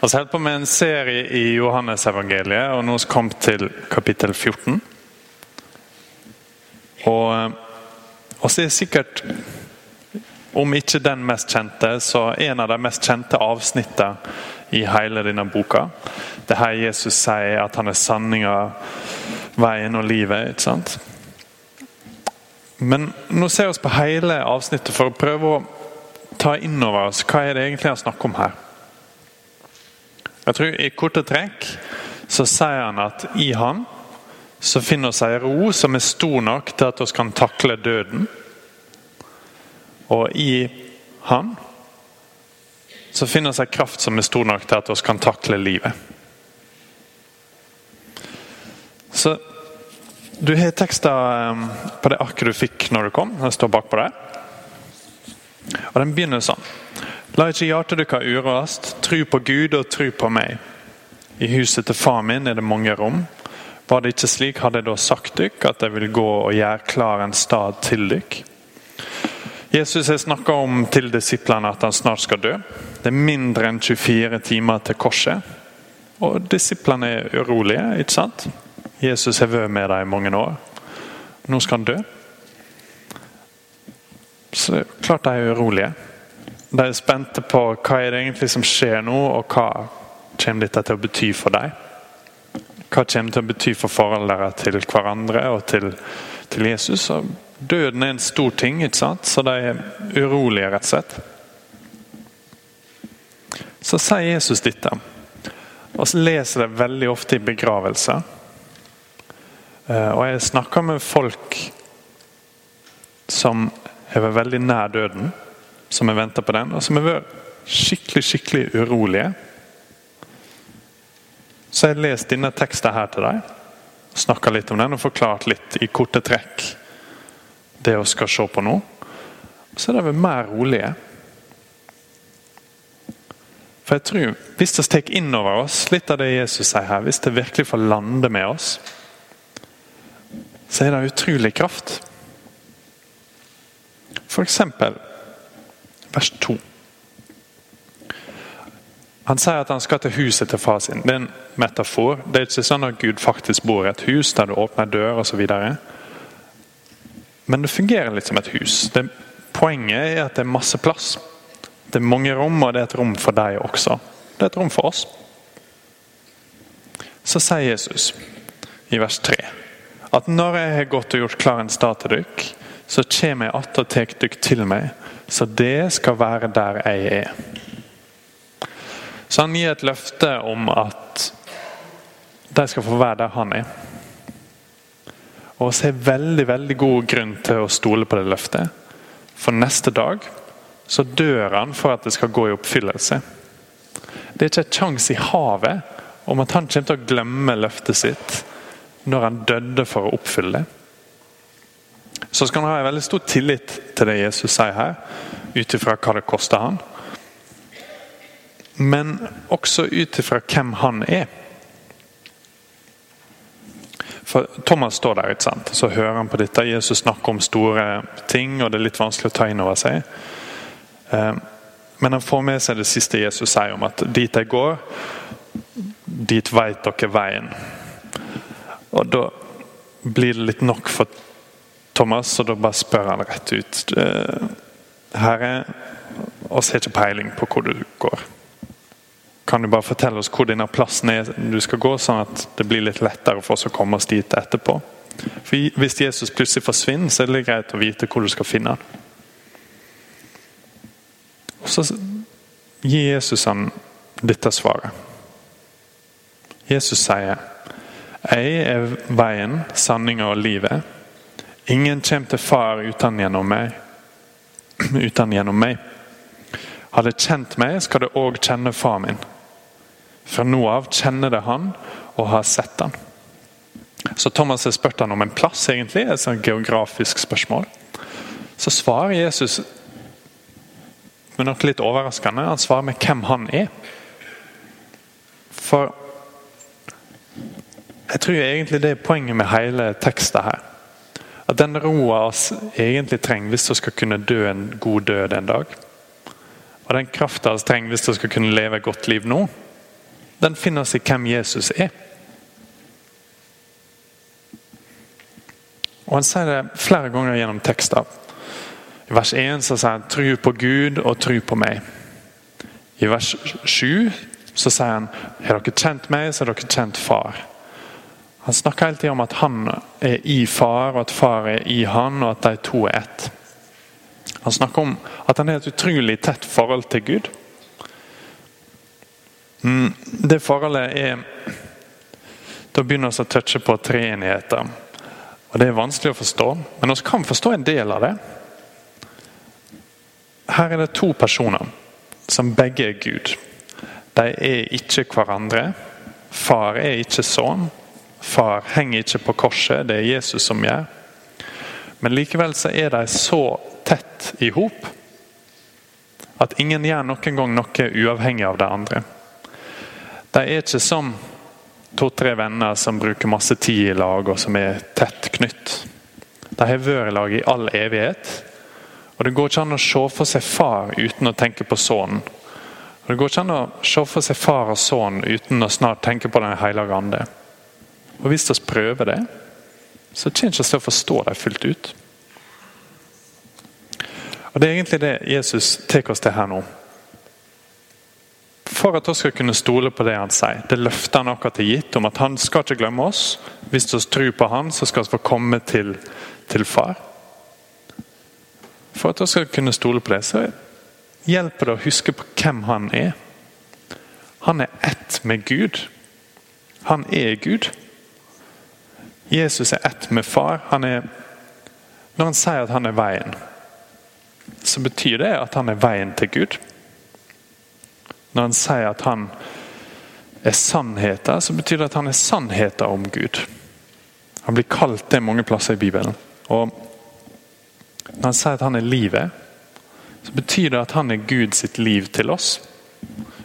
Vi holdt på med en serie i Johannesevangeliet, og nå har vi kommet til kapittel 14. Og vi er sikkert, om ikke den mest kjente, så en av de mest kjente avsnittene i hele denne boka. Det her Jesus sier at han er sanninga, veien og livet. ikke sant? Men nå ser vi på hele avsnittet for å prøve å ta inn over oss hva er det egentlig han snakker om her. Jeg tror I korte trekk så sier han at i han så finner vi ei ro som er stor nok til at vi kan takle døden. Og i han så finner vi ei kraft som er stor nok til at vi kan takle livet. Så Du har tekster ehm, på det arket du fikk når du kom. Den står bakpå der. Og Den begynner sånn. La ikke hjertet deres uroast. Tru på Gud og tru på meg. I huset til far min er det mange rom. Var det ikke slik, hadde jeg da sagt dykk at jeg vil gå og gjøre klar en stad til dykk. Jesus har snakka om til disiplene at han snart skal dø. Det er mindre enn 24 timer til korset. Og disiplene er urolige, ikke sant? Jesus har vært med dem i mange år. Nå skal han dø. Så klart de er urolige. De er spente på hva er det egentlig som skjer nå, og hva kommer dette til å bety for dem. Hva kommer til å bety for forholdet deres til hverandre og til, til Jesus. Og døden er en stor ting, ikke sant? så de er urolige, rett og slett. Så sier Jesus dette. Og så leser det veldig ofte i begravelser. Eh, og jeg snakker med folk som har vært veldig nær døden som har venta på den, og som har vært skikkelig skikkelig urolige. Så jeg har lest denne teksten her til deg, snakka litt om den og forklart litt i korte trekk det vi skal se på nå. Så er det mer rolige. For jeg tror, Hvis vi tar inn over oss litt av det Jesus sier her, hvis det virkelig får lande med oss, så er det utrolig kraft. For eksempel vers 2. Han sier at han skal til huset til far sin. Det er en metafor. Det er ikke sånn at Gud faktisk bor i et hus der du åpner dør osv. Men det fungerer litt som et hus. Det, poenget er at det er masse plass. Det er mange rom, og det er et rom for deg også. Det er et rom for oss. Så sier Jesus i vers 3 at når jeg har gått og gjort klar en stad til dere, så kommer jeg att og tar dere til meg så det skal være der jeg er. Så han gir et løfte om at de skal få være der han er. Og vi har veldig veldig god grunn til å stole på det løftet. For neste dag så dør han for at det skal gå i oppfyllelse. Det er ikke et sjanse i havet om at han kommer til å glemme løftet sitt når han døde for å oppfylle det så skal han ha en veldig stor tillit til det Jesus sier her, ut ifra hva det koster han. Men også ut ifra hvem han er. For Thomas står der, ikke sant? så hører han på dette. Jesus snakker om store ting, og det er litt vanskelig å ta inn over seg. Eh, men han får med seg det siste Jesus sier om at dit jeg går, dit vet dere veien. Og da blir det litt nok for Thomas, og da bare spør han rett ut. Eh, Herre, oss har ikke peiling på hvor du går. Kan du bare fortelle oss hvor denne plassen er du skal gå, sånn at det blir litt lettere for oss å komme oss dit etterpå? For Hvis Jesus plutselig forsvinner, så er det greit å vite hvor du skal finne ham. Og Så gir Jesus han dette svaret. Jesus sier, 'Jeg er veien, sanninga og livet'. Ingen kommer til far uten gjennom meg. Uten gjennom meg. Har det kjent meg, skal det òg kjenne far min. Fra nå av kjenner det han og har sett han. Så Thomas har spurt han om en plass, egentlig, et sånt geografisk spørsmål. Så svarer Jesus med noe litt overraskende. Han svarer med hvem han er. For jeg tror egentlig det er poenget med hele teksten her. At den roa oss egentlig trenger hvis vi skal kunne dø en god død en dag. Og den krafta vi trenger hvis vi skal kunne leve et godt liv nå. den finner oss i hvem Jesus er. Og Han sier det flere ganger gjennom tekster. I vers 1 så sier han 'tru på Gud og tru på meg'. I vers 7 så sier han 'har dere kjent meg, så har dere kjent far'. Han snakker hele tiden om at han er i far, og at far er i han, og at de to er ett. Han snakker om at han har et utrolig tett forhold til Gud. Mm, det forholdet er Da begynner vi å touche på treenigheter. Og Det er vanskelig å forstå, men vi kan forstå en del av det. Her er det to personer som begge er Gud. De er ikke hverandre. Far er ikke sønn. Far henger ikke på korset, det er Jesus som gjør. Men likevel så er de så tett i hop at ingen gjør noen gang noe uavhengig av det andre. De er ikke som to-tre venner som bruker masse tid i lag og som er tett knytt. De har vært i lag i all evighet. Og Det går ikke an å se for seg far uten å tenke på sønnen. Det går ikke an å se for seg far og sønn uten å snart tenke på Den hellige ande. Og Hvis vi prøver det, så kommer vi ikke til å forstå dem fullt ut. Og Det er egentlig det Jesus tar oss til her nå. For at vi skal kunne stole på det han sier. Det løftet han akkurat har gitt om at han skal ikke glemme oss. Hvis vi tror på han, så skal vi få komme til, til far. For at vi skal kunne stole på det, så hjelper det å huske på hvem han er. Han er ett med Gud. Han er Gud. Jesus er ett med far. Han er, når han sier at han er veien, så betyr det at han er veien til Gud. Når han sier at han er sannheten, så betyr det at han er sannheten om Gud. Han blir kalt det mange plasser i Bibelen. Og Når han sier at han er livet, så betyr det at han er Gud sitt liv til oss.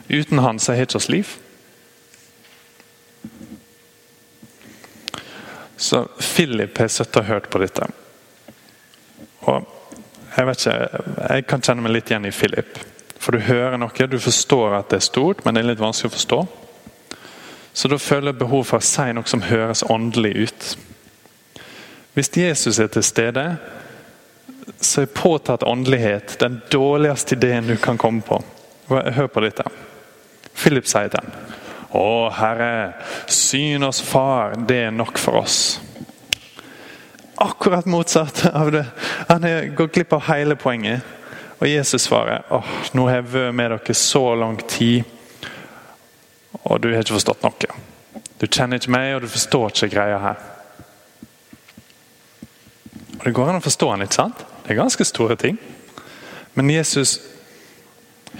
Uten han så har ikke oss liv. Så Philip har sittet og hørt på dette. Og jeg vet ikke, jeg kan kjenne meg litt igjen i Philip. For du hører noe, du forstår at det er stort, men det er litt vanskelig å forstå. Så da føler jeg behov for å si noe som høres åndelig ut. Hvis Jesus er til stede, så er påtatt åndelighet den dårligste ideen du kan komme på. Hør på dette. Philip sier ham å, Herre, syn oss Far, det er nok for oss. Akkurat motsatt av det. Han gått glipp av hele poenget. Og Jesus svarer åh, nå har jeg vært med dere så lang tid, og du har ikke forstått noe. Du kjenner ikke meg, og du forstår ikke greia her. Og Det går an å forstå han, ikke sant? Det er ganske store ting. Men Jesus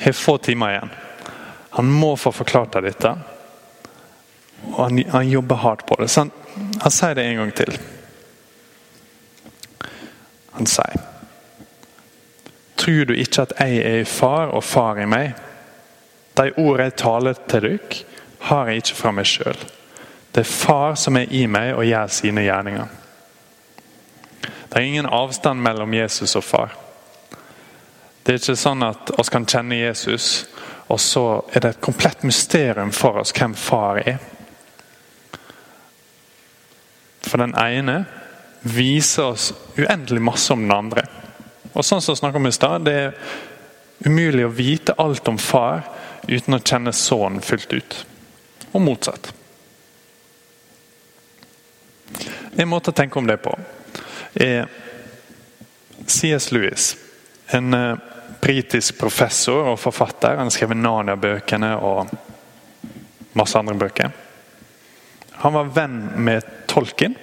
har få timer igjen. Han må få forklart deg dette. Og han, han, jobber hardt på det. Så han, han sier det en gang til. Han sier Tror du ikke at jeg er i far og far i meg? De ord jeg taler til dere, har jeg ikke fra meg sjøl. Det er far som er i meg og gjør sine gjerninger. Det er ingen avstand mellom Jesus og far. Det er ikke sånn at oss kan kjenne Jesus, og så er det et komplett mysterium for oss hvem far er. For den ene viser oss uendelig masse om den andre. Og sånn som vi snakket om i stad, Det er umulig å vite alt om far uten å kjenne sønnen fullt ut. Og motsatt. En måte å tenke om det på er C.S. Lewis. En eh, britisk professor og forfatter. Han skrev Narnia-bøkene og masse andre bøker. Han var venn med Tolkien.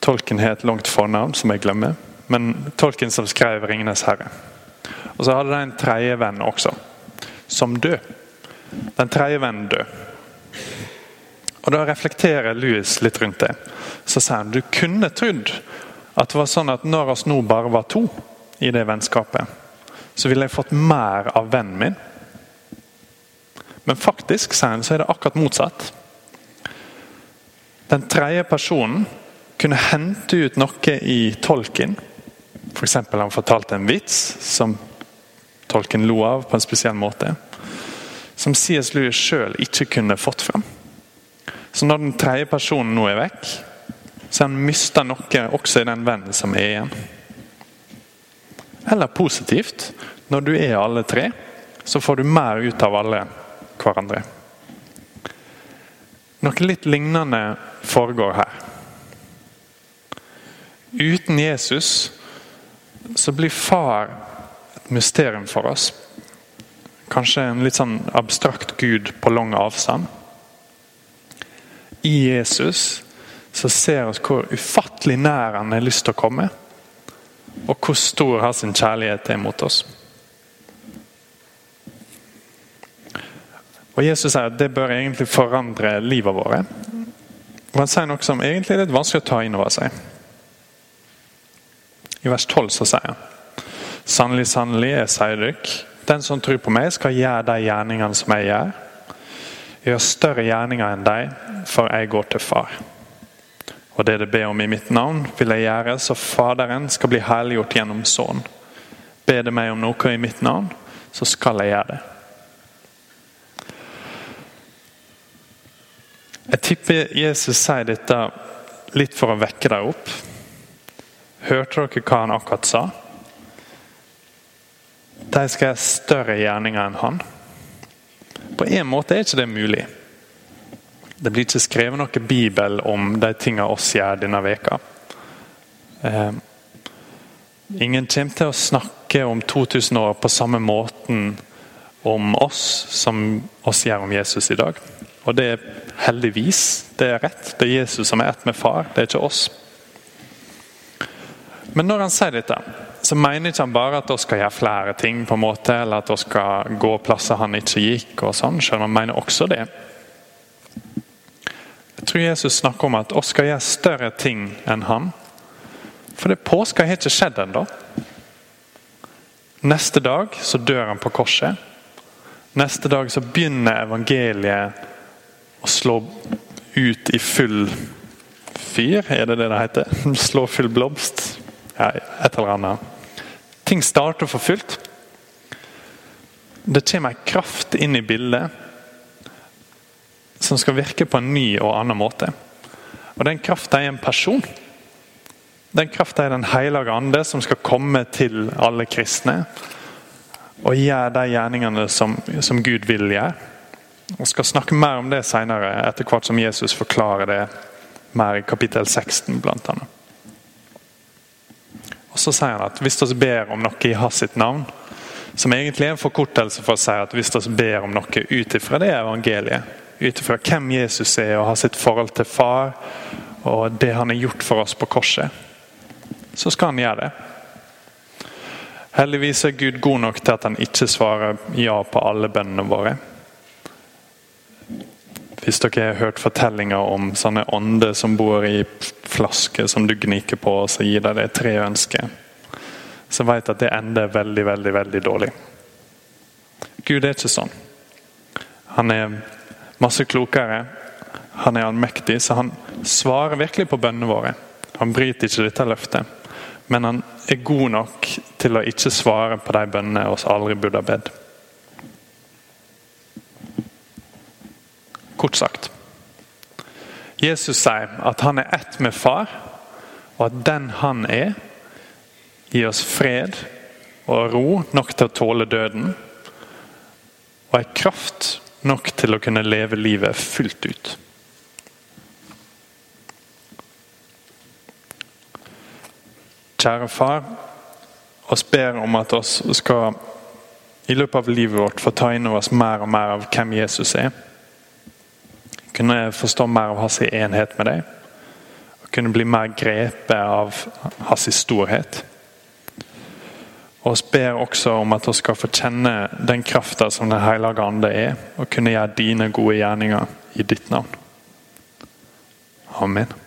Tolkien har et langt fornavn som jeg glemmer. Men Tolkien som skrev 'Ringenes herre'. Og Så hadde de en tredje venn også, som død. Den tredje vennen død. Og Da reflekterer Louis litt rundt det. Så sier han du kunne trodd at det var sånn at når oss nå bare var to i det vennskapet, så ville jeg fått mer av vennen min. Men faktisk sier han, så er det akkurat motsatt. Den tredje personen kunne hente ut noe i tolken. F.eks. For han fortalte en vits som tolken lo av på en spesiell måte. som C.S. Lewis sjøl ikke kunne fått fram. Så når den tredje personen nå er vekk, så han mista noe også i den vennen som er igjen. Eller positivt, når du er alle tre, så får du mer ut av alle hverandre. Noe litt lignende foregår her. Uten Jesus så blir far et mysterium for oss. Kanskje en litt sånn abstrakt gud på lang avstand. I Jesus så ser vi hvor ufattelig nær han har lyst til å komme. Og hvor stor hans kjærlighet er mot oss. Og Jesus sier at det bør egentlig forandre livet vårt. Og Han sier noe som egentlig er litt vanskelig å ta inn over seg. I vers 12 så sier han Sannelig, sannelig, jeg sier dere, den som tror på meg, skal gjøre de gjerningene som jeg gjør. Gjør større gjerninger enn de, for jeg går til Far. Og det det ber om i mitt navn, vil jeg gjøre, så Faderen skal bli herliggjort gjennom Sønnen. Ber det meg om noe i mitt navn, så skal jeg gjøre det. Jeg tipper Jesus sier dette litt for å vekke deg opp. Hørte dere hva han akkurat sa? De skal gjøre større gjerninger enn han. På en måte er ikke det mulig. Det blir ikke skrevet noe bibel om de tingene oss gjør denne veka. Eh, ingen kommer til å snakke om 2000 år på samme måten om oss som oss gjør om Jesus i dag. Og det er heldigvis. Det er rett. Det er Jesus som er ett med far, det er ikke oss. Men når han sier dette, så mener ikke han bare at vi skal gjøre flere ting, på en måte, eller at vi skal gå plasser han ikke gikk. og sånn, selv om han mener også det. Jeg tror Jesus snakker om at vi skal gjøre større ting enn han. For det påska har ikke skjedd ennå. Neste dag så dør han på korset. Neste dag så begynner evangeliet slå ut i full fyr, er det det det heter? Slå full blomst? Ja, et eller annet. Ting starter for fullt. Det kommer en kraft inn i bildet som skal virke på en ny og annen måte. Og Den krafta er en person. Den krafta er Den hellige ande som skal komme til alle kristne og gjøre de gjerningene som, som Gud vil gjøre. Vi skal snakke mer om det senere, etter hvert som Jesus forklarer det mer i kapittel 16 blant annet. Og Så sier han at hvis vi ber om noe i hans navn, som egentlig er en forkortelse for å si at hvis vi ber om noe ut ifra det evangeliet, ut ifra hvem Jesus er og har sitt forhold til far, og det han har gjort for oss på korset, så skal han gjøre det. Heldigvis er Gud god nok til at han ikke svarer ja på alle bønnene våre. Hvis dere har hørt fortellinger om sånne ånder som bor i flasker som du gniker på, og så gir de deg tre ønsker, så vet at det ender veldig, veldig, veldig dårlig. Gud er ikke sånn. Han er masse klokere. Han er allmektig, så han svarer virkelig på bønnene våre. Han bryter ikke dette løftet. Men han er god nok til å ikke svare på de bønnene oss aldri burde ha bedt. Kort sagt. Jesus sier at han er ett med far, og at den han er, gir oss fred og ro nok til å tåle døden. Og er kraft nok til å kunne leve livet fullt ut. Kjære far, oss ber om at oss skal i løpet av livet vårt få ta inn over oss mer og mer av hvem Jesus er kunne forstå mer av hans enhet med deg. Og kunne bli mer grepet av hans storhet. Og vi ber også om at vi skal få kjenne den krafta som Den hellige ande er, og kunne gjøre dine gode gjerninger i ditt navn. Amen.